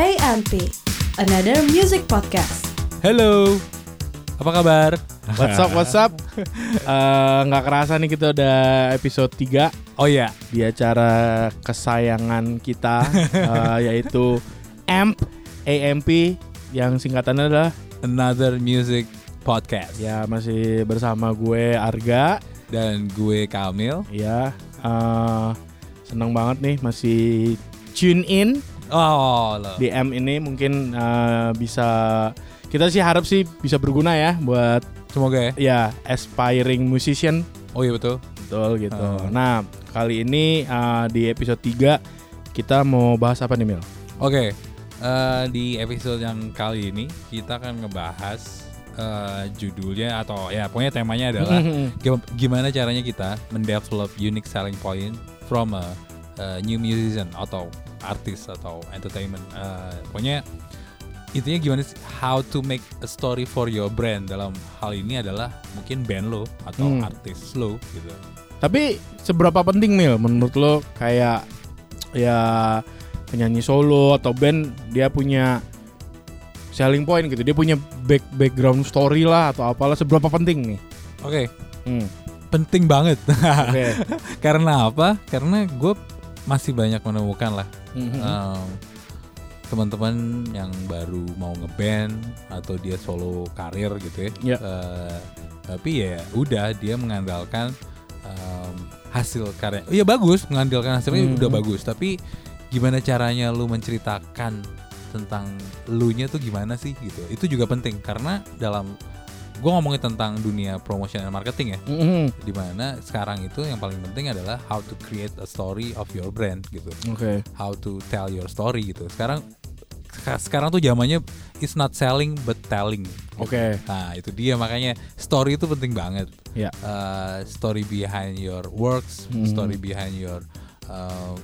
AMP, another music podcast. Halo, apa kabar? What's up, what's up? Eh, Nggak kerasa nih kita udah episode 3 Oh iya, di acara kesayangan kita eh, yaitu AMP AMP yang singkatannya adalah another music podcast. ya masih bersama gue Arga Dan gue Kamil. ya eh, senang banget nih masih tune in Oh, lo. di M ini mungkin eh, bisa kita sih harap sih bisa berguna ya buat Semoga ya. ya aspiring musician Oh iya betul. Betul gitu. Hmm. Nah, kali ini uh, di episode 3 kita mau bahas apa nih Mil? Oke, eh, di episode yang kali ini kita akan ngebahas eh, judulnya atau ya pokoknya temanya adalah gim- gimana caranya kita mendevelop unique selling point from a, a new musician atau artis atau entertainment. Eh, pokoknya intinya gimana sih how to make a story for your brand dalam hal ini adalah mungkin band lo atau Hmm. artis lo gitu. Tapi seberapa penting Mil menurut lo kayak ya penyanyi solo atau band dia punya selling point gitu. Dia punya back background story lah atau apalah seberapa penting nih? Oke, Hmm. penting banget. Oke. Karena apa? Karena gue masih banyak menemukan lah Mhm. um, teman-teman yang baru mau ngeband atau dia solo karir gitu ya. Ya. Eh, tapi ya udah dia mengandalkan um, hasil karya. Iya bagus mengandalkan hasilnya Hmm. udah bagus. Tapi gimana caranya lu menceritakan tentang lu nya tuh gimana sih gitu. Itu juga penting karena dalam gue ngomongin tentang dunia promotion and marketing ya Mhm. di mana sekarang itu yang paling penting adalah how to create a story of your brand gitu Oke. how to tell your story gitu sekarang seka- sekarang tuh zamannya it's not selling but telling Oke. nah itu dia makanya story itu penting banget Ya. Uh, story behind your works Hmm. story behind your uh,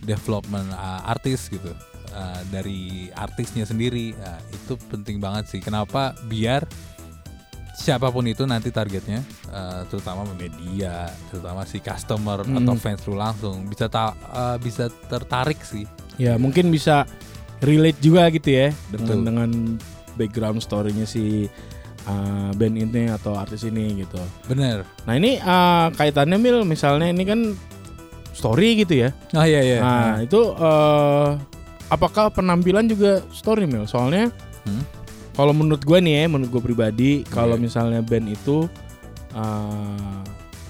development uh, artis gitu Uh, dari artisnya sendiri Nah, itu penting banget sih kenapa biar siapa pun itu nanti targetnya uh, terutama media terutama si customer Hmm. atau fans lu langsung bisa ta- uh, bisa tertarik sih Ya mungkin bisa relate juga gitu ya Betul. dengan dengan background story-nya si uh, band ini atau artis ini gitu. bener Nah ini uh, kaitannya Mil misalnya ini kan story gitu ya. oh iya iya Nah itu uh, apakah penampilan juga story Mil? Soalnya Hmm. Kalau menurut gue nih ya, menurut gue pribadi kalau Iya. misalnya band itu uh,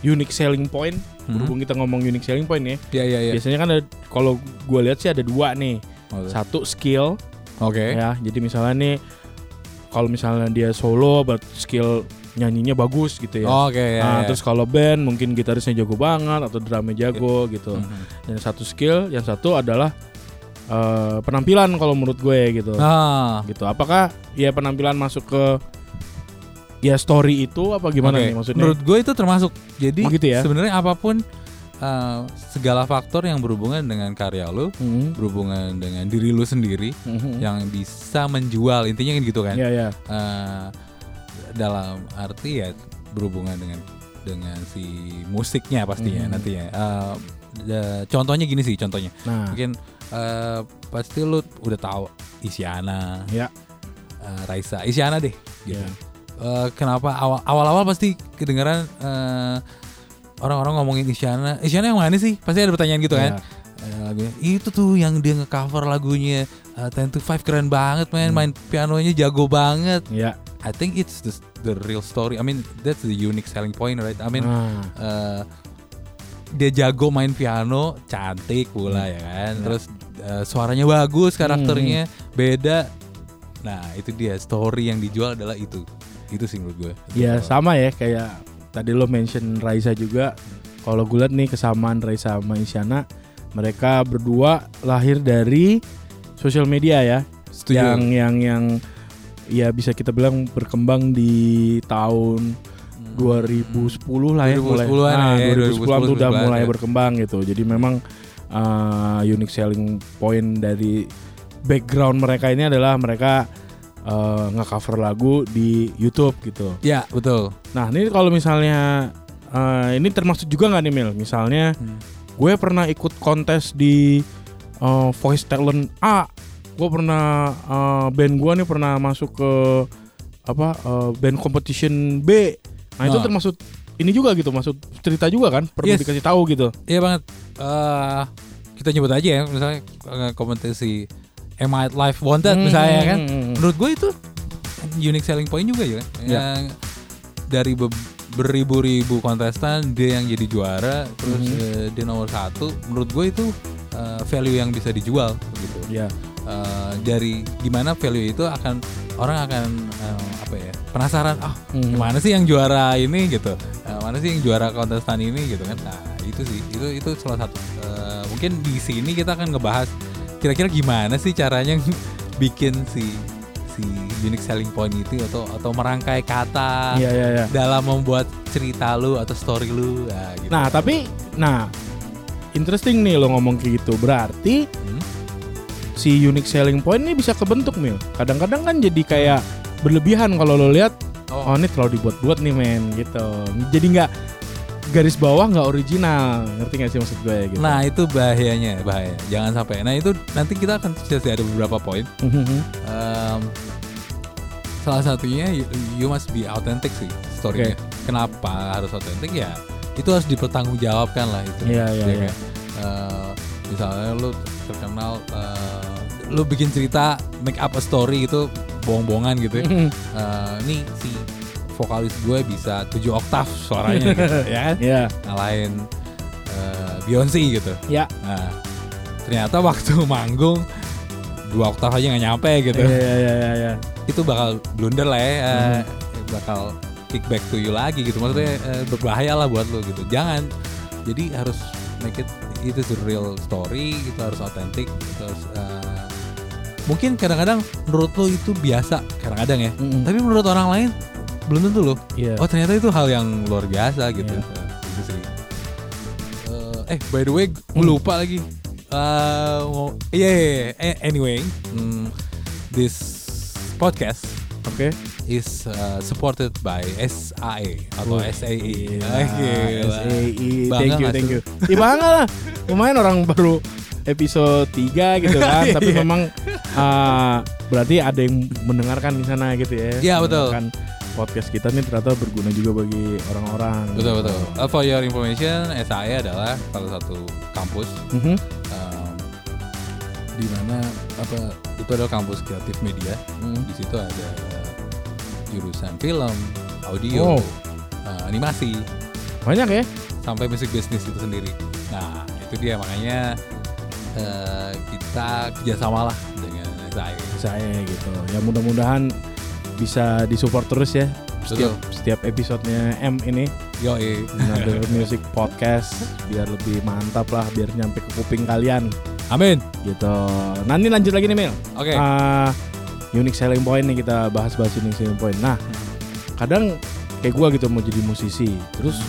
unique selling point, Hmm. berhubung kita ngomong unique selling point ya, iya iya iya biasanya kan kalau gue lihat sih ada dua nih. Oh, Satu skill oke ya jadi misalnya nih kalau misalnya dia solo but skill nyanyinya bagus gitu ya oke ya, Nah, ya. terus kalau band mungkin gitarisnya jago banget atau drumnya jago gitu Mhm. yang satu skill yang satu adalah eh, penampilan kalau menurut gue gitu ah gitu apakah ya penampilan masuk ke ya story itu apa gimana Oke, nih maksudnya Menurut gue itu termasuk. Jadi Oh, gitu ya? sebenarnya apa pun uh, segala faktor yang berhubungan dengan karya lu, Mhm, berhubungan dengan diri lu sendiri mhm. yang bisa menjual. Intinya kan gitu kan. ya ya Uh, dalam arti ya berhubungan dengan dengan si musiknya pastinya Mhm. nantinya. Uh, da- contohnya gini sih contohnya. nah Mungkin uh, pasti lu udah tahu Isyana, ya. Uh, Raisa, Isyana deh gitu. ya. Eh, kenapa? Awal awal-awal pasti kedengeran eh, orang-orang ngomongin Isyana. Isyana yang mana sih? Pasti ada pertanyaan gitu kan? Ya. Eh, lagunya, itu tuh yang dia ngecover lagunya eh, Ten to Five keren banget man. Hmm. main pianonya jago banget. Ya. I think it's the, the real story. I mean that's the unique selling point right? I mean Nah, eh, dia jago main piano cantik pula ya kan? Ya. terus eh, suaranya bagus karakternya beda nah itu dia story yang dijual adalah itu itu sih menurut gue Ya Itu. sama ya kayak tadi lo mention Raisa juga. Kalau gue liat nih kesamaan Raisa sama Isyana, mereka berdua lahir dari sosial media ya. Setuju. Yang yang yang ya bisa kita bilang berkembang di tahun 2010 lah ya 2010-an Nah, ya, 2010 tuh udah 2011 mulai ya. berkembang gitu. Jadi memang uh, unique selling point dari background mereka ini adalah mereka uh, nge-cover lagu di YouTube gitu. Ya betul. Nah ini kalau misalnya uh, ini termasuk juga nggak nih Mil? Misalnya Hmm. gue pernah ikut kontes di uh, Voice Talent A gue pernah eh, band gue nih pernah masuk ke apa eh, band competition B. Nah itu Ah. termasuk ini juga gitu, masuk cerita juga kan, perlu Yes. dikasih tahu gitu. Iya banget. Eh kita nyebut aja ya, misalnya eh, kompetisi Am I Life Wanted misalnya kan. Hmm. Menurut gue itu unique selling point juga ya. Ya. Yang dari be- beribu-ribu kontestan dia yang jadi juara, terus Mhm. eh, dia nomor satu. Menurut gue itu eh, value yang bisa dijual gitu. Ya. Eh, dari gimana value itu akan orang akan eh, apa ya penasaran ah Hmm. gimana sih yang juara ini gitu Eh, mana sih yang juara kontestan ini gitu kan nah itu sih itu itu salah satu eh, mungkin di sini kita akan ngebahas kira-kira gimana sih caranya bikin si si unique selling point itu atau atau merangkai kata Iya iya iya. dalam membuat cerita lu atau story lu nah, gitu. Nah tapi, nah interesting nih lo ngomong kayak gitu. Berarti Hmm? Si unique selling point ini bisa kebentuk mil. Kadang-kadang kan jadi kayak berlebihan kalau lo lihat, oh ini terlalu dibuat-buat nih men gitu. Jadi nggak garis bawah nggak original. Ngerti gak sih maksud gue gitu? Nah itu bahayanya bahaya jangan sampai nah itu nanti kita akan kasih ada beberapa poin. Em, salah satunya you, you must be authentic sih storynya. Kenapa harus authentic ya? Itu harus dipertanggungjawabkan lah itu. Iya, iya, Ya iya. kan? Eh, misalnya lu terkenal, eh, lu bikin cerita make up a story itu bohong-bohongan gitu. ya. Mhm. Eh, nih si vokalis gue bisa 7 oktav suaranya gitu, ya kan? Iya. Ngalahin eh, Beyonce gitu. Ya. Nah, ternyata waktu manggung dua oktav aja nggak nyampe gitu Iya iya iya iya, iya. itu bakal blunder lah ya eh, Hmm. bakal kick back to you lagi gitu maksudnya eh, berbahaya lah buat lo gitu jangan jadi harus make it itu the real story itu harus authentic terus eh, mungkin kadang-kadang menurut lo itu biasa kadang-kadang ya Mhm. tapi menurut orang lain belum tentu loh Iya. oh ternyata itu hal yang luar biasa gitu Iya. Eh, itu sih Eh, eh by the way gue Hmm. lupa lagi iya iya, iya. Eh, anyway hmm, this podcast Oke. Is uh, supported by SAE atau Wah, SAE. Ah, gila. SAE. Bangga Thank you, thank you. Ya bangga lah. Lumayan orang baru episode 3 gitu kan, tapi Iya. memang uh, berarti ada yang mendengarkan di sana gitu ya. Iya, betul. Kan podcast kita nih ternyata berguna juga bagi orang-orang. Betul betul. Uh, for your information, SAE adalah salah satu kampus Mhm. um, di mana apa itu adalah kampus kreatif media. Mhm. Di situ ada jurusan film, audio, Oh. uh, animasi, Banyak ya? sampai musik bisnis itu sendiri. Nah itu dia makanya uh, kita kerjasama lah dengan SAE. Saya gitu. Ya mudah-mudahan bisa disupport terus ya. Setiap setiap episodenya M ini Yo Another Music Podcast biar lebih mantap lah biar nyampe ke kuping kalian Amin. gitu. Nanti lanjut lagi nih Mil. Oke. Ah, unique selling point nih kita bahas-bahas unique selling point. Nah, kadang kayak gua gitu mau jadi musisi. Terus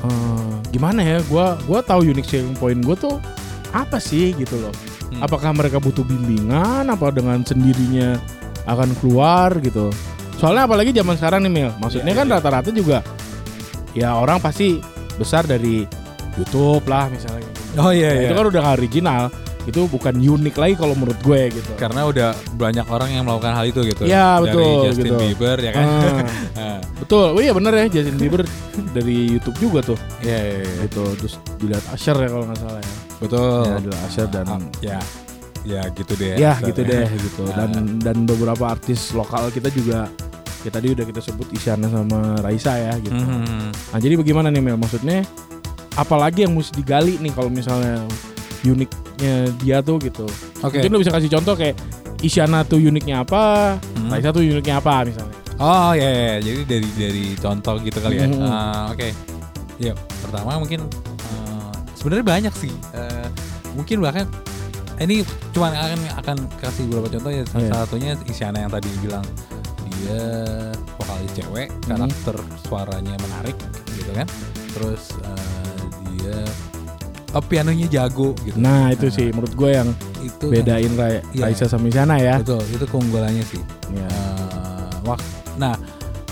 eh, gimana ya? Gua gua tahu unique selling point gua tuh apa sih gitu loh. Hmm. Apakah mereka butuh bimbingan apa dengan sendirinya akan keluar gitu. Soalnya apalagi zaman sekarang nih Mil. Maksudnya Iya, kan iya. rata-rata juga ya orang pasti besar dari YouTube lah misalnya. gitu. Oh iya Nah, iya. Itu kan udah original. Itu bukan unik lagi kalau menurut gue gitu. Karena udah banyak orang yang melakukan hal itu gitu. Dari betul, Justin gitu. Bieber ya kan. Ah, betul. Oh iya bener ya Justin Bieber dari YouTube juga tuh. Iya iya iya. Gitu. Terus dilihat Asher ya kalau nggak salah ya. Betul. Ya, adalah Asher dan Ah, ya. Ya gitu deh. ya gitu deh gitu. Dan dan beberapa artis lokal kita juga ya tadi udah kita sebut Isyana sama Raisa ya gitu. Mhm. Nah jadi bagaimana nih Mel? Maksudnya apalagi yang mesti digali nih kalau misalnya uniknya dia tuh gitu. Oke. Mungkin lo bisa kasih contoh kayak Isyana tuh uniknya apa, Hmm. Raisa tuh uniknya apa misalnya. Oh iya, iya. jadi dari dari contoh gitu kali ya. Mhm. Ah, Oke. Ya pertama mungkin eh, sebenarnya banyak sih. Eh, mungkin bahkan ini cuma akan akan kasih beberapa contoh ya. Salah Iya. satunya Isyana yang tadi bilang dia vokalis cewek, Mhm. karakter suaranya menarik gitu kan. Terus eh, dia oh, pianonya jago gitu. Nah itu sih menurut gue yang itu bedain Ra- Iya. Raisa sama Isyana ya. betul itu keunggulannya sih. Ya. Eh, wak nah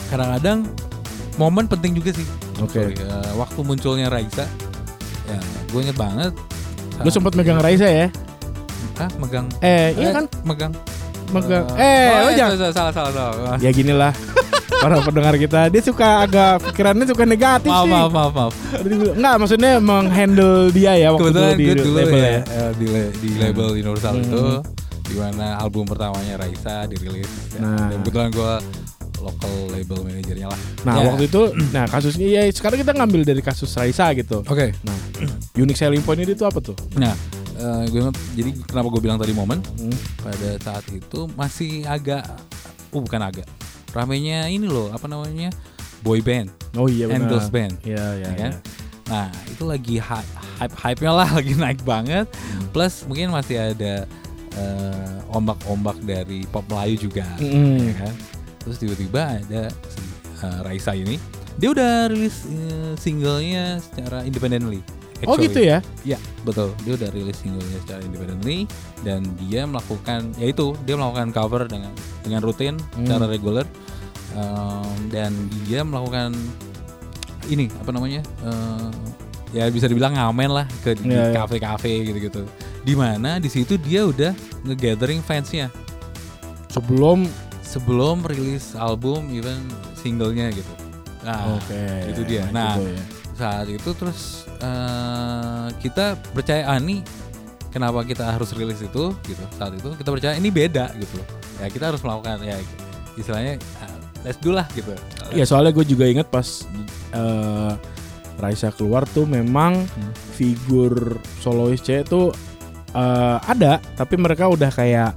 kadang-kadang momen penting juga sih Oke. Sorry, eh, waktu munculnya Raisa ya gue inget banget Lu sempat megang Raisa ya? ah megang Eh, iya kan megang megang. Eh, Eh, oh, iya, jangan. salah salah salah, salah. Ya gini lah. Para pendengar kita, dia suka agak pikirannya suka negatif maaf sih. maaf maaf maaf Enggak, maksudnya menghandle dia ya waktu kebetulan dulu di dulu label ya, ya. eh, di, di label Universal Hmm. itu di mana album pertamanya Raisa dirilis. Nah. dan kebetulan gue local label manajernya lah Nah, Ya. waktu itu nah kasusnya ya sekarang kita ngambil dari kasus Raisa gitu. oke Nah, unique selling point itu apa tuh? nah eh, gue jadi kenapa gue bilang tadi momen Hmm. pada saat itu masih agak uh bukan agak ramenya ini loh apa namanya boy band Oh iya and benar. girls band Iya, iya, ya kan? iya. Nah itu lagi hype hype hype nya lah lagi naik banget. Hmm. Plus mungkin masih ada eh, ombak-ombak dari pop Melayu juga, Mm. ya kan? Terus tiba-tiba ada eh, Raisa ini, dia udah rilis eh, singlenya secara independently. Oh actually. gitu ya? Iya betul. Dia udah rilis singlenya secara independently dan dia melakukan, yaitu dia melakukan cover dengan dengan rutin Hmm. secara reguler Um, dan dia melakukan ini apa namanya eh, ya bisa dibilang ngamen lah ke di Iya, iya. kafe-kafe gitu-gitu. Di mana di situ dia udah ngegathering fansnya Sebelum sebelum rilis album even singlenya gitu. Nah Oke. itu dia. Nah, gitu ya. Saat itu terus eh, kita percaya ah nih kenapa kita harus rilis itu gitu saat itu kita percaya ini beda gitu ya kita harus melakukan ya istilahnya ah, let's do lah gitu Ya soalnya gue juga inget pas eh, Raisa keluar tuh memang Hmm. figur solois cewek tuh eh, ada, tapi mereka udah kayak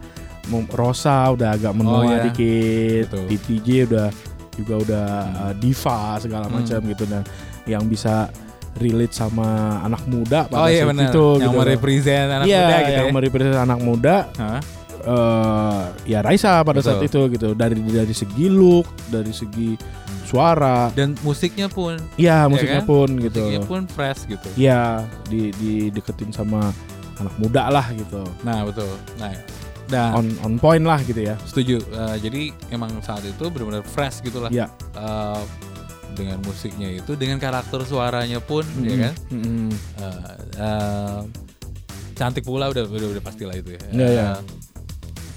Rosa udah agak menua Oh, iya. dikit, Betul. Udah juga udah Hmm. eh, diva segala Hmm. macam gitu dan yang bisa relate sama anak muda pada oh iya saat itu yang gitu. merepresent anak Iya, muda gitu yang ya. merepresent anak muda Hah? eh ya Raisa pada saat itu gitu. Dari dari segi look dari segi suara. Dan musiknya pun. Ya musiknya kan? pun gitu. Musiknya pun fresh gitu. Ya di di deketin sama anak muda lah gitu. Nah betul. Nah nah. On on point lah gitu ya. Setuju. Eh, jadi emang saat itu benar-benar fresh gitu lah ya Eh, dengan musiknya itu dengan karakter suaranya pun ya Mm-mm. kan Mm-mm. Eh, eh, cantik pula udah udah udah pastilah itu ya. Iya, iya. Eh,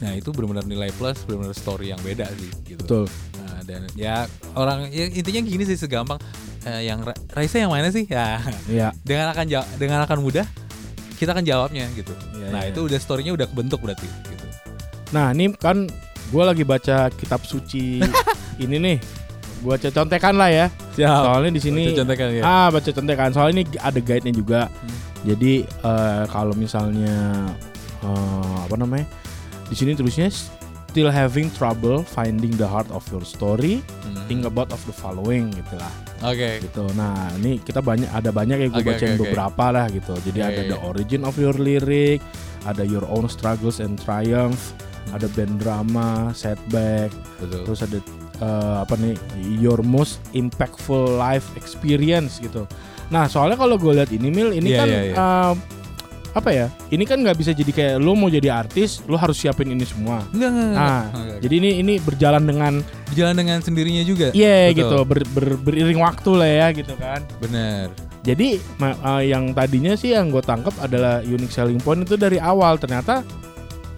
Nah itu benar-benar nilai plus, benar-benar story yang beda sih gitu. betul Nah, dan ya orang ya, intinya gini sih segampang eh, yang Ra- Raisa yang mana sih? Ya ya dengan akan dengan akan mudah kita akan jawabnya gitu. Iya, nah iya. itu udah storynya udah kebentuk berarti gitu. nah ini kan gue lagi baca kitab suci ini nih baca contekan lah ya soalnya di sini contekan ya. ah baca contekan soalnya ini ada guide nya juga Hmm. jadi eh, kalau misalnya eh, apa namanya di sini tulisnya still having trouble finding the heart of your story Hmm. think about of the following gitu lah Oke. gitu nah ini kita banyak ada banyak yang gue Oke, bacain oke. beberapa lah gitu jadi Iya, ada the origin of your lyric ada your own struggles and triumph Hmm. ada band drama setback Betul. terus ada eh, apa nih your most impactful life experience gitu nah soalnya kalau gue lihat ini mil ini Iya, kan iya, iya. eh, apa ya ini kan nggak bisa jadi kayak lo mau jadi artis lo harus siapin ini semua Enggak, enggak, enggak. nah Enggak, jadi ini ini berjalan dengan berjalan dengan sendirinya juga. iya Betul. gitu ber, ber- beriring waktu lah ya gitu kan Bener. jadi eh, yang tadinya sih yang gue tangkap adalah unique selling point itu dari awal ternyata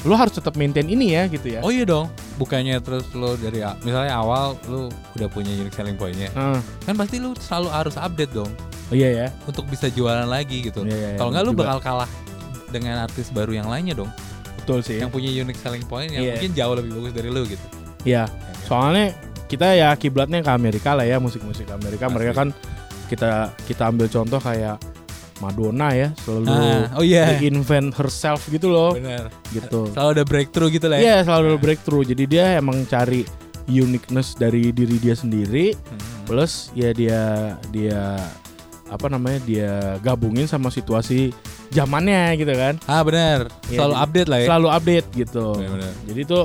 lo harus tetap maintain ini ya gitu ya Oh iya dong. Bukannya terus lo dari misalnya awal lo udah punya unique selling point-nya. Ah, Kan pasti lo selalu harus update dong oh iya ya untuk bisa jualan lagi gitu. Iya, iya, Kalau nggak lo juga. bakal kalah dengan artis baru yang lainnya dong. betul sih Yang punya unique selling point yang Iya. mungkin jauh lebih bagus dari lo gitu. Iya, soalnya kita ya kiblatnya ke Amerika lah ya musik-musik Amerika. Pasti. Mereka kan kita kita ambil contoh kayak Madonna ya selalu Ah, oh iya. invent herself gitu loh, Bener. gitu. Selalu ada breakthrough gitu lah ya. Iya selalu breakthrough. Jadi dia emang cari uniqueness dari diri dia sendiri, Hmm. plus ya dia dia apa namanya dia gabungin sama situasi zamannya gitu kan. Ah bener. Iya, Selalu update lah ya. Selalu update gitu. Bener-bener. Jadi itu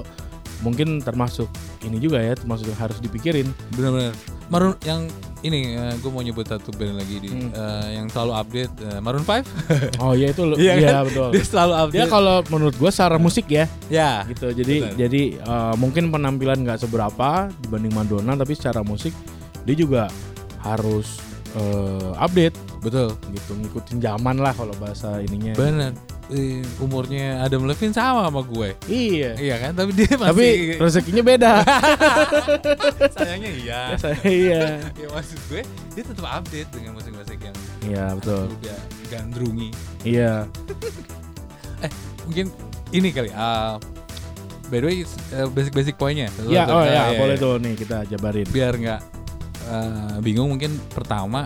mungkin termasuk ini juga ya, termasuk yang harus dipikirin. Bener-bener. Maroon yang ini gue mau nyebut satu band lagi di Hmm. eh, yang selalu update eh, Maroon 5. Oh iya itu lo- Iya iya kan? betul. Dia selalu Dia update. kalau menurut gua secara musik ya ya. gitu. Jadi Benar. jadi eh, mungkin penampilan nggak seberapa dibanding Madonna tapi secara musik dia juga harus eh, update Betul. gitu ngikutin zaman lah kalau bahasa ininya. Bener. Eh, umurnya Adam Levine sama sama gue. Iya. Iya kan? Tapi dia masih Tapi rezekinya beda. sayangnya iya. iya. ya maksud gue dia tetap update dengan musik-musik yang Iya, betul. udah gandrungi. Iya. Mungkin ini kali. ah by the way, eh, basic-basic poinnya. Iya, tuh, oh ya, iya, boleh iya. tuh nih kita jabarin. Biar nggak eh, bingung mungkin pertama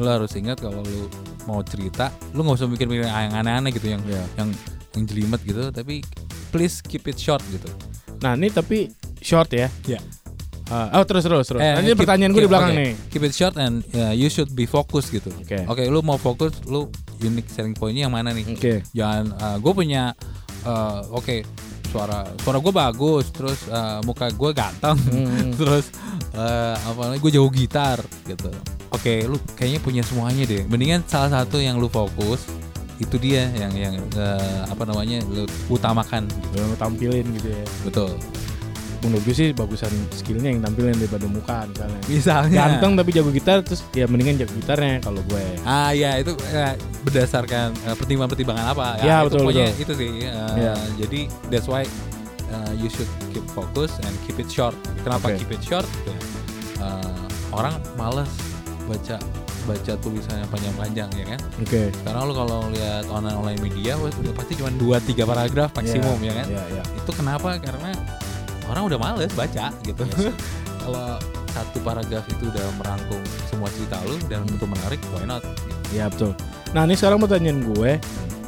lo harus ingat kalau lu mau cerita, lu nggak usah mikir-mikir yang aneh-aneh gitu yang Iya. yang yang jelimet gitu, tapi please keep it short gitu. Nah, ini tapi short ya. Iya. Ah, oh, terus terus terus. Eh, ini keep- pertanyaan gue di belakang oke. nih. Keep it short and uh, you should be focused gitu. Oke. Oke, lu mau fokus, lu unique selling pointnya yang mana nih? Oke. Jangan, gue punya, uh, oke, suara suara gue bagus, terus uh, muka gue ganteng, Hmm. terus uh, apa lagi gue jago gitar gitu. Oke, lu kayaknya punya semuanya deh. Mendingan salah satu yang lu fokus itu dia yang yang uh, apa namanya lu utamakan. Gitu. Yang tampilin gitu ya. Betul. Menurut gue sih bagusan skillnya yang tampilin daripada muka misalnya. Misalnya. Ganteng tapi jago gitar terus ya mendingan jago gitarnya kalau gue. Ah ya itu eh, berdasarkan eh, pertimbangan-pertimbangan apa Ya, itu betul, pokoknya betul. itu sih eh, Ya. jadi that's why eh, you should keep focus and keep it short kenapa Oke. keep it short Ya, eh, orang males baca baca tulisan yang panjang-panjang ya kan Oke. sekarang lu kalau lihat online online media udah pasti cuma 2 3 paragraf maksimum ya kan Iya, iya. itu kenapa karena orang udah males baca gitu Yes. kalau satu paragraf itu udah merangkum semua cerita lu dan Hmm. itu menarik why not gitu. Iya, betul. Nah, ini sekarang pertanyaan gue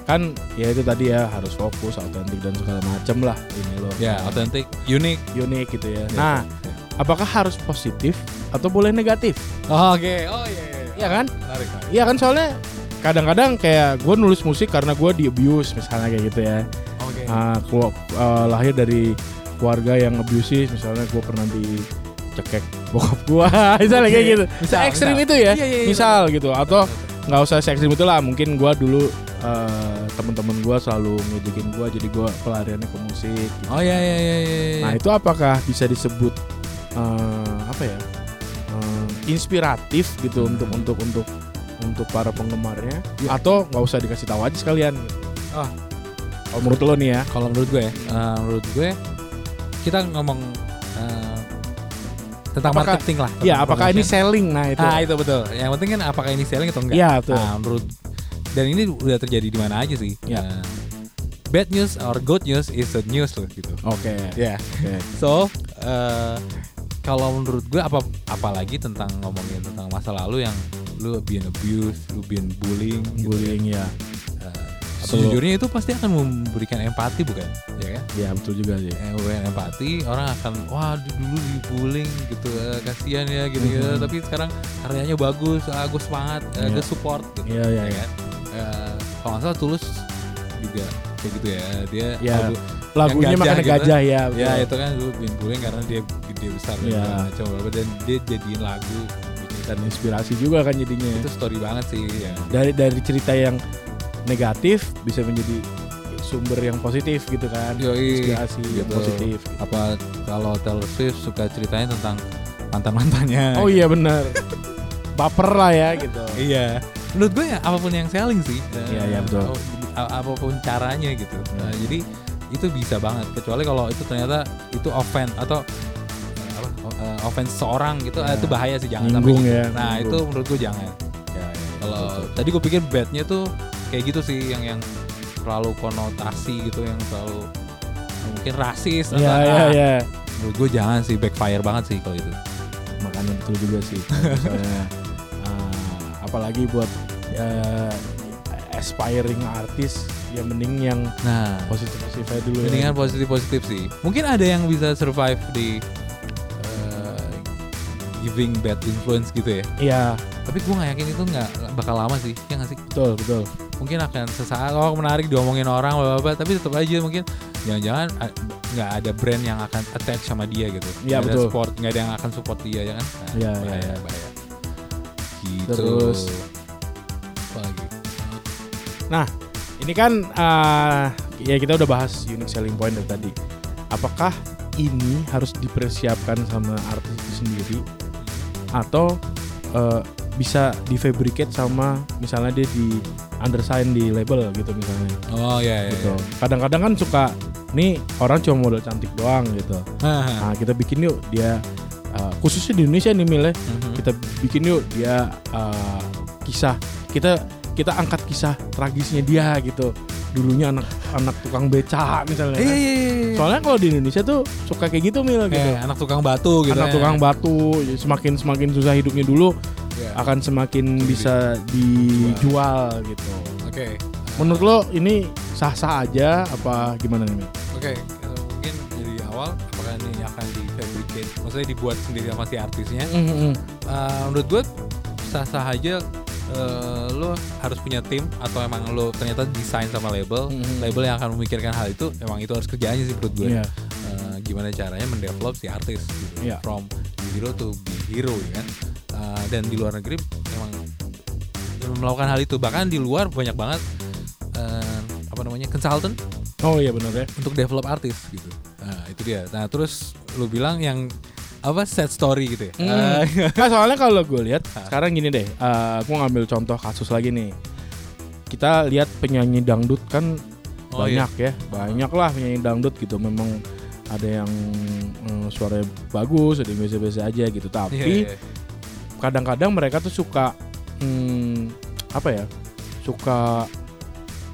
kan ya itu tadi ya harus fokus, autentik dan segala macem lah ini loh. Ya, authentic, unik. unik gitu ya. Ya, Nah, apakah harus positif atau boleh negatif? Oh, Oke, oh iya, iya, Iya kan? Menarik, menarik. Iya kan soalnya kadang-kadang kayak gue nulis musik karena gue di abuse misalnya kayak gitu ya. Oke. Ah, kelu- eh, lahir dari keluarga yang abusive misalnya gue pernah dicekek bokap gue misalnya kayak Oke. gitu. Misal, ekstrim misal. itu ya. Iya, iya, iya. misal gitu atau nggak usah se ekstrim itu lah mungkin gue dulu eh, temen-temen gue selalu ngejekin gue jadi gue pelariannya ke musik gitu. Oh iya iya iya iya. Nah itu apakah bisa disebut eh, apa ya eh, inspiratif gitu Hmm. untuk untuk untuk untuk para penggemarnya Ya. atau nggak usah dikasih tahu aja sekalian? Ah. kalau menurut lo nih ya? kalau menurut gue, ya, eh, menurut gue kita ngomong eh, tentang Apakah- marketing lah. Ya apakah ini selling? Nah itu. Ah itu betul. Yang penting kan apakah ini selling atau enggak. Iya betul. Nah, menurut dan ini udah terjadi di mana aja sih. Ya. Nah, bad news or good news is a news loh gitu. Oke. Ya. Oke. So, eh, kalau menurut gue apa apalagi tentang ngomongin tentang masa lalu yang lu being abused, lu being bullying, gitu Bullying ya. Eh, Atau- sejujurnya itu pasti akan memberikan empati bukan? Ya kan? Ya betul juga sih. Eh, memberikan empati, orang akan wah di- dulu dibullying gitu, eh, kasihan ya gitu gitu. Mhm. Tapi sekarang karyanya bagus, ah, gue semangat, eh, Iya. gue support gitu. Iya iya. ya iya. kan? Eh, kalau nggak salah tulus juga kayak gitu ya. Dia Ya, lagu- Lagunya Yang gajah makanya gitu. gajah ya. Ya betul. itu kan dulu Bullying karena dia gede besar Iya. segala macam apa dan dia jadiin lagu bikin Dan inspirasi juga kan jadinya. itu story banget sih ya. Dari dari cerita yang negatif bisa menjadi sumber yang positif gitu kan. Yoi, Inspirasi yang gitu. positif. Apa kalau Taylor Swift suka ceritanya tentang mantan mantannya? Oh iya benar. Baper lah ya gitu. Iya. Menurut gue ya apa pun yang selling sih. Iya, iya, betul. ap- Apa pun caranya gitu. Nah, jadi itu bisa banget. Kecuali kalau itu ternyata itu offense atau eh, apa, eh, offense seorang gitu, Ya. itu bahaya sih jangan Nyinggung sampai. gitu. ya, Nah nyinggung. itu menurut gue jangan. Ya, ya, Kalau betul. tadi gue pikir badnya tuh kayak gitu sih yang yang terlalu konotasi gitu yang terlalu mungkin rasis Iya atau iya ah, iya. menurut gue jangan sih backfire banget sih kalau itu. Makanya betul juga sih. Kalau Misalnya ah, apalagi buat eh, aspiring artis ya mending yang Nah, positif positif aja dulu mendingan ya. positif positif sih. Mungkin ada yang bisa survive di eh, giving bad influence gitu ya. Iya Tapi gue nggak yakin itu nggak bakal lama sih. Ya nggak sih? betul betul. Mungkin akan sesaat oh menarik diomongin orang bla bla bla, tapi tetap aja mungkin jangan-jangan ah, nggak ada brand yang akan attach sama dia gitu. Iya, Nggak ada betul. support, nggak ada yang akan support dia ya kan? Nah, Iya, bahaya, iya, iya. bahaya. Gitu. Terus? apa lagi? Ini kan ah, ya kita udah bahas unique selling point dari tadi. Apakah ini harus dipersiapkan sama artis itu sendiri atau eh, bisa di fabricate sama misalnya dia di undersign di label gitu misalnya Oh iya iya. gitu. Kadang-kadang kan suka nih orang cuma modal cantik doang gitu. iya. Nah, kita bikin yuk dia uh, khususnya di Indonesia nih Mil ya. Mhm. Kita bikin yuk dia uh, kisah kita kita angkat kisah tragisnya dia gitu. Dulunya anak anak tukang beca misalnya. Iya kan. iya iya. Soalnya kalau di Indonesia tuh suka kayak gitu Mil gitu. Kayak anak tukang batu gitu. anak ya. tukang batu semakin semakin susah hidupnya dulu Iya. akan semakin bisa dijual gitu. Oke. Menurut lo ini sah-sah aja apa gimana nih? Oke, eh, mungkin dari awal apakah ini akan di fabricate, maksudnya dibuat sendiri sama si artisnya? Mm-hmm. Eh, menurut gue sah-sah aja eh, lo harus punya tim atau emang lo ternyata desain sama label, Mhm. label yang akan memikirkan hal itu, emang itu harus kerjaannya sih menurut gue. Iya. Eh, gimana caranya mendevelop si artis gitu, Iya. from zero to be hero ya kan? Eh, dan di luar negeri emang melakukan hal itu, bahkan di luar banyak banget eh, apa namanya consultant Oh iya benar ya. untuk develop artis gitu. Nah, itu dia. Nah, terus lu bilang yang apa set story gitu ya. Hmm. Nah, soalnya kalau gue lihat Ah. sekarang gini deh, eh gue ngambil contoh kasus lagi nih. Kita lihat penyanyi dangdut kan Oh, iya. banyak ya, banyak lah penyanyi dangdut gitu. Memang ada yang eh, suaranya bagus, ada yang biasa-biasa aja gitu. Iya, Tapi iya. kadang-kadang mereka tuh suka hmm, apa ya? Suka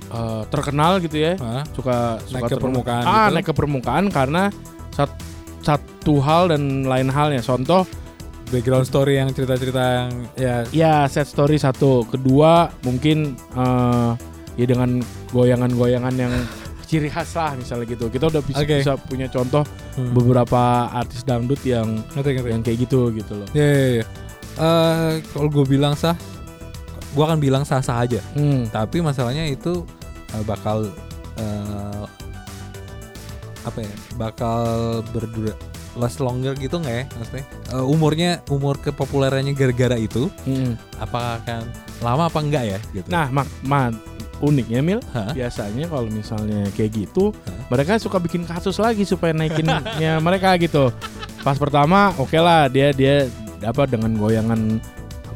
eh, terkenal gitu ya. Hah? Suka Naik suka ke terkenal. permukaan Ah, gitu? naik ke permukaan karena sat- satu hal dan lain halnya. Contoh background story yang cerita-cerita yang ya Ya set story satu, kedua mungkin eh, ya dengan goyangan-goyangan yang ciri khas lah misalnya gitu. Kita udah bisa, Oke. bisa punya contoh hmm. beberapa artis dangdut yang ngerti ngerti. yang kayak gitu gitu loh. Ya, ya, ya. Eh, kalau gue bilang sah, gue akan bilang sah-sah aja. Hmm. Tapi masalahnya itu eh, bakal eh, apa ya? Bakal berdura last longer gitu nggak ya maksudnya Eh, umurnya umur kepopulerannya gara-gara itu hmm. apakah akan lama apa enggak ya gitu Nah, mak, mak uniknya Mil, Hah? biasanya kalau misalnya kayak gitu, Hah? mereka suka bikin kasus lagi supaya naikinnya mereka gitu. Pas pertama, oke lah dia dia apa dengan goyangan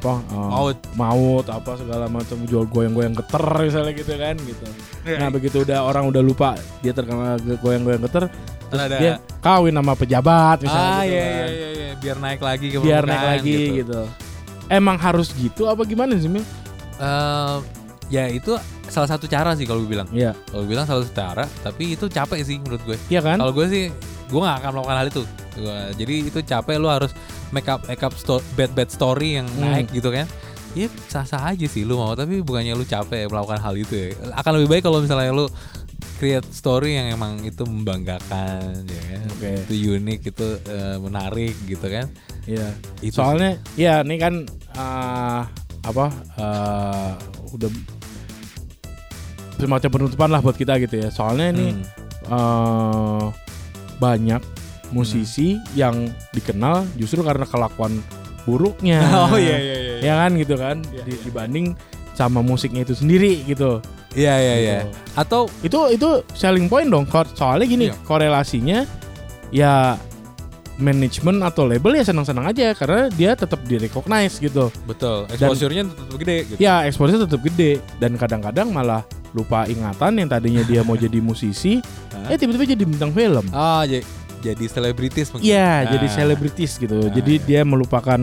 apa eh, Maut. maut apa segala macam jual goyang-goyang geter misalnya gitu kan gitu. Iya. Nah begitu udah orang udah lupa dia terkenal goyang-goyang geter, terus Ada- dia kawin sama pejabat misalnya ah gitu iya, kan. iya iya iya biar naik lagi ke biar naik lagi gitu. Emang harus gitu apa gimana sih Mil? Eh, ya itu salah satu cara sih kalau gue bilang Iya, kalau gue bilang salah satu cara tapi itu capek sih menurut gue iya kan? kalau gue sih gue gak akan melakukan hal itu Gua- jadi itu capek lu harus make up make up sto- bad bad story yang Hmm. naik gitu kan ya sah sah aja sih lu mau tapi bukannya lu capek melakukan hal itu ya akan lebih baik kalau misalnya lu create story yang emang itu membanggakan ya kan Oke. itu unik itu eh, menarik gitu kan Iya. itu Soalnya ya ini kan eh, apa eh, udah semacam penutupan lah buat kita gitu ya. Soalnya sih. ini Hmm. eh, banyak musisi yang dikenal justru karena kelakuan buruknya. oh iya iya iya Ya kan gitu kan Iya, Di- iya. dibanding sama musiknya itu sendiri gitu. iya iya iya Gitu. atau Itu itu selling point dong. Soalnya gini Iya. korelasinya ya manajemen atau label ya senang-senang aja karena dia tetap direcognize gitu. betul exposure-nya tetap gede gitu Ya eksposnya tetap gede dan kadang-kadang malah lupa ingatan yang tadinya dia mau jadi musisi, eh tiba-tiba jadi bintang film. ah jadi jadi selebritis mungkin Iya, Ah. jadi selebritis gitu. Ah, jadi iya. dia melupakan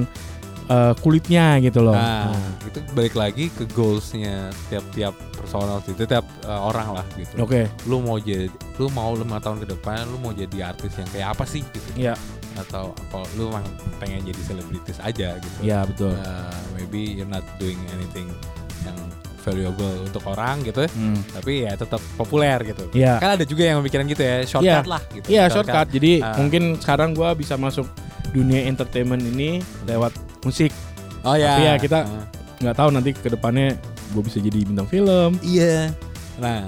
eh, kulitnya gitu loh. Nah, Nah, itu balik lagi ke goalsnya tiap-tiap personal itu tiap uh, orang lah gitu. Oke, Lu mau jadi, lu mau lima tahun ke depan, lu mau jadi artis yang kayak apa sih gitu? Iya. Atau apa lu emang pengen jadi selebritis aja gitu? ya betul. Uh, maybe you're not doing anything valuable untuk orang gitu, Hmm. tapi ya tetap populer gitu. Iya. Kan ada juga yang memikirkan gitu ya, shortcut Iya. lah gitu. Iya shortcut. Jadi Ah. mungkin sekarang gua bisa masuk dunia entertainment ini lewat musik. Oh ya. Tapi ya kita- Uh. Nggak tahu nanti ke depannya gue bisa jadi bintang film. Iya. Nah,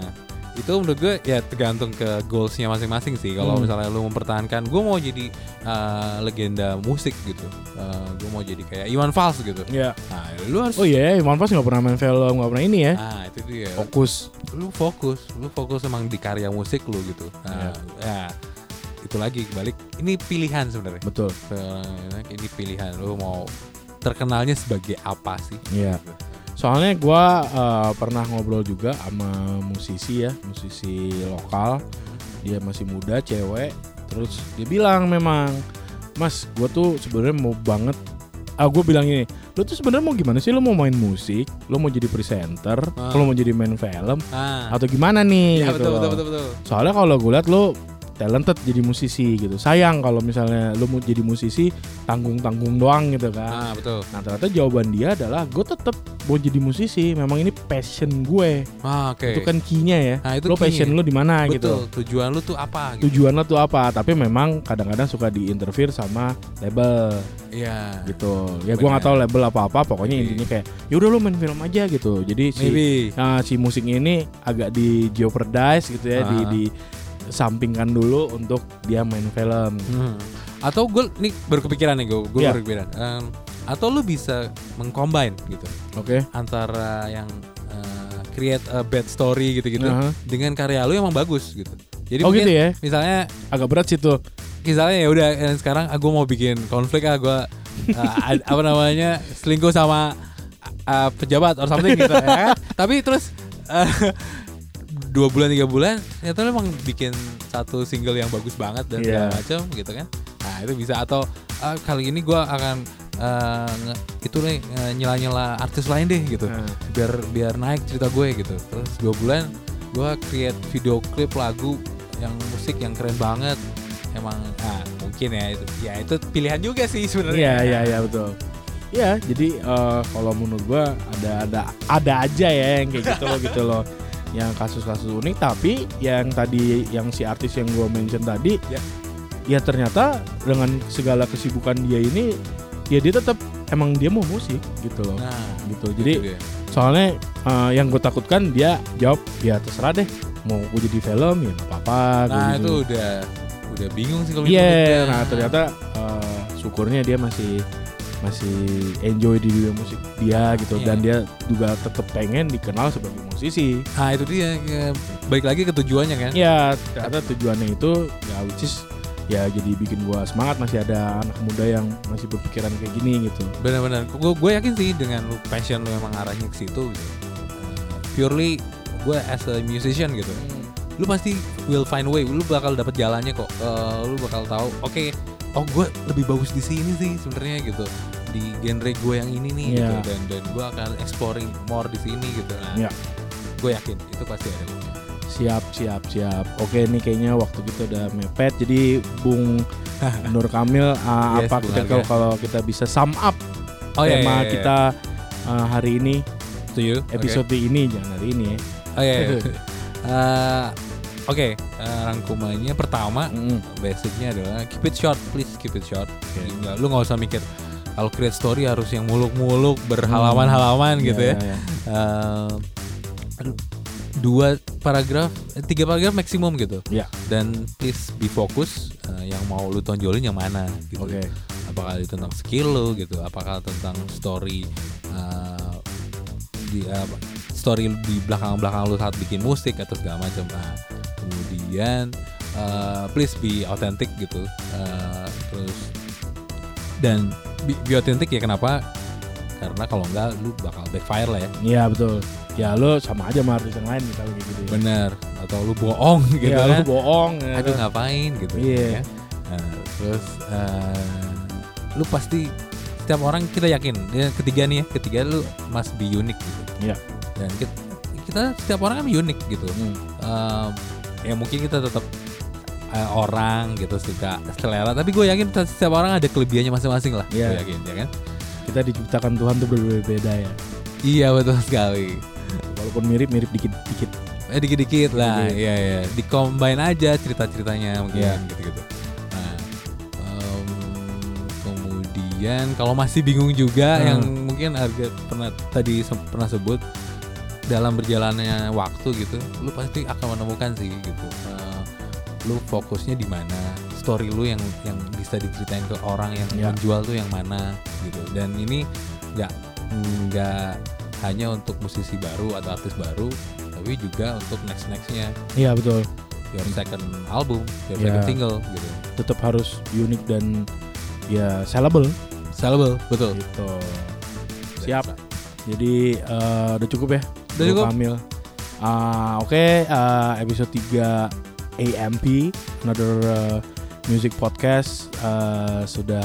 itu menurut gue ya tergantung ke goalsnya masing-masing sih. Kalau Hmm. misalnya lu mempertahankan, gue mau jadi uh, legenda musik gitu. Uh, gue mau jadi kayak Iwan Fals gitu. Iya. Nah, lu harus. Oh iya, Iwan Fals nggak pernah main film, nggak pernah ini ya. Ah, itu dia. Fokus. Lu fokus, lu fokus emang di karya musik lu gitu. Nah, ya itu lagi balik. Ini pilihan sebenarnya. Betul. Eh, ini pilihan lu mau terkenalnya sebagai apa sih? Iya. Soalnya gua eh, pernah ngobrol juga sama musisi ya, musisi lokal. Dia masih muda, cewek. Terus dia bilang memang, Mas, gua tuh sebenarnya mau banget. Ah, gue bilang ini, lu tuh sebenarnya mau gimana sih? Lu mau main musik, lu mau jadi presenter, Ah. lu mau jadi main film, Ah, atau gimana nih? iya gitu betul, betul betul betul. Soalnya kalau gue liat lu talented jadi musisi gitu. Sayang kalau misalnya lu mau jadi musisi tanggung-tanggung doang gitu kan. Ah betul. Nah ternyata jawaban dia adalah gue tetap mau jadi musisi. Memang ini passion gue. Ah, oke. Itu kan key-nya ya. Nah, itu lo passion key-nya. lu di mana gitu. Tujuan lu tuh apa? Gitu. Tujuan lo tuh apa? Tapi memang kadang-kadang suka diinterfere sama label Iya. gitu. Ya gue nggak tahu label apa-apa. Pokoknya Maybe. intinya kayak ya udah lu main film aja gitu. Jadi si Maybe. Nah, si musik ini agak di jeopardize gitu ya, di Ah. di sampingkan dulu untuk dia main film. Hmm. Atau gue nih baru kepikiran nih gue, gue Iya. baru kepikiran. Em, atau lu bisa mengcombine gitu Oke. antara yang eh, create a bad story gitu-gitu Aha. dengan karya lu yang emang bagus gitu. Jadi Oh mungkin gitu ya. misalnya Agak berat sih tuh. misalnya ya udah eh, sekarang aku mau bikin konflik ah gue apa namanya selingkuh sama eh, pejabat or something gitu ya kan? Tapi terus eh, dua bulan tiga bulan ternyata lu emang bikin satu single yang bagus banget dan segala Iya. macam gitu kan. Nah itu bisa atau ah, kali ini gue akan nge- itu nih eh, nyela-nyela artis lain deh gitu Nah, biar biar naik cerita gue gitu terus dua bulan gue create video klip lagu yang musik yang keren banget emang ah mungkin ya itu ya itu pilihan juga sih sebenarnya Iya iya iya betul. Iya, jadi eh, kalau menurut gua ada ada ada aja ya yang kayak gitu loh gitu loh. Yang kasus-kasus unik tapi yang tadi yang si artis yang gua mention tadi Ya. ya ternyata dengan segala kesibukan dia ini ya dia tetap emang dia mau musik gitu loh. nah gitu. itu Jadi dia. soalnya eh, yang gue takutkan dia jawab ya terserah deh mau gue jadi film ya apa-apa nah gitu. itu udah udah bingung sih kalau Iya, gitu. nah ternyata eh, syukurnya dia masih masih enjoy di dunia musik dia gitu Iya. dan dia juga tetap pengen dikenal sebagai musisi. nah itu dia ya, balik lagi ke tujuannya kan Ya ternyata tujuannya itu ya which is ya jadi bikin gua semangat masih ada anak muda yang masih berpikiran kayak gini gitu. benar-benar gue gue yakin sih dengan lu passion lu emang arahnya ke situ gitu. Eh, purely gue as a musician gitu lu pasti will find way lu bakal dapet jalannya kok Eh, lu bakal tahu oke oh gue lebih bagus di sini sih sebenarnya gitu di genre gue yang ini nih gitu Iya. dan dan gue akan exploring more di sini gitu nah Iya. gue yakin itu pasti ada Siap, siap, siap. Oke, ini kayaknya waktu kita udah mepet. Jadi Bung Nur Kamil, uh, Yes, apa kita kalau kalau kita bisa sum up oh iya, tema iya, iya. kita uh, hari ini, Setuju? Oke. episode ini jangan hari ini ya. oh iya, iya. Eh, oke eh, rangkumannya pertama Mm. basicnya adalah keep it short please keep it short Nggak- lu nggak usah mikir kalau create story harus yang muluk-muluk berhalaman-halaman gitu ya Iya, iya. Eh, dua paragraf eh, tiga paragraf maksimum gitu Iya. dan please be fokus eh, yang mau lu tonjolin yang mana gitu Oke. apakah itu tentang skill lu gitu apakah tentang story eh, di apa, story di belakang-belakang lu saat bikin musik atau segala macam nah kemudian eh, please be authentic gitu Eh, terus dan be, be authentic ya kenapa karena kalau enggak lu bakal backfire lah ya Iya betul. Ya lo sama aja sama artis yang lain misalnya gitu. ya. bener atau lu bohong gitu Iya, kan lu bohong. ya. aduh ngapain gitu Iya. ya. Nah, terus eh, lu pasti setiap orang kita yakin ya ketiga nih ya ketiga lu must be unique gitu Iya. dan kita, kita setiap orang kan unik gitu Hmm. Eh, ya mungkin kita tetap eh, orang gitu suka selera tapi gue yakin setiap orang ada kelebihannya masing-masing lah Iya. gue yakin ya kan Kita diciptakan Tuhan tuh berbeda ya. iya betul sekali Walaupun mirip-mirip dikit-dikit. Eh dikit-dikit lah, Dikit. iya ya. Dicombine aja cerita-ceritanya mungkin Iya. gitu-gitu. Nah, em, kemudian kalau masih bingung juga Hmm. yang mungkin harga pernah tadi pernah sebut dalam berjalannya waktu gitu, lu pasti akan menemukan sih gitu. Eh, lu fokusnya di mana, story lu yang yang bisa diceritain ke orang yang Iya. menjual tuh yang mana gitu. Dan ini nggak nggak hanya untuk musisi baru atau artis baru, tapi juga untuk next nextnya Iya betul. your second album, your Iya. second single gitu. Tetap harus unik dan ya sellable. Sellable, betul. Gitu. Siap. Jadi eh, udah cukup ya. Udah cukup. Kamil. Ah, Oke, eh, episode 3 AMP, another eh, music podcast eh, sudah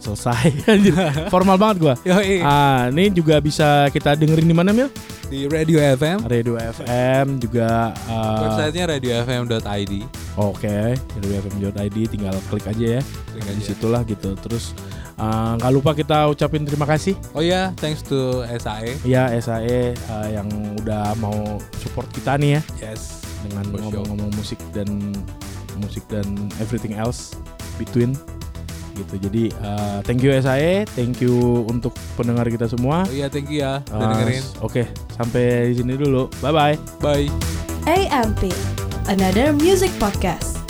selesai. Formal banget gua. Ah, ini juga bisa kita dengerin di mana Mil? Di Radio FM. Radio FM juga. eh, Websitenya radiofm.id. Oke, radiofm.id tinggal klik aja ya. Klik Di aja. situlah gitu. Terus eh, nggak lupa kita ucapin terima kasih Oh iya, thanks to SAE. ya SAE eh, yang udah mau support kita nih ya Yes. dengan ngomong-ngomong musik dan musik dan everything else between gitu. Jadi eh, thank you SAE, thank you untuk pendengar kita semua. Oh iya, thank you ya udah Eh, dengerin. Oke, sampai di sini dulu. Bye bye. Bye. AMP, another music podcast.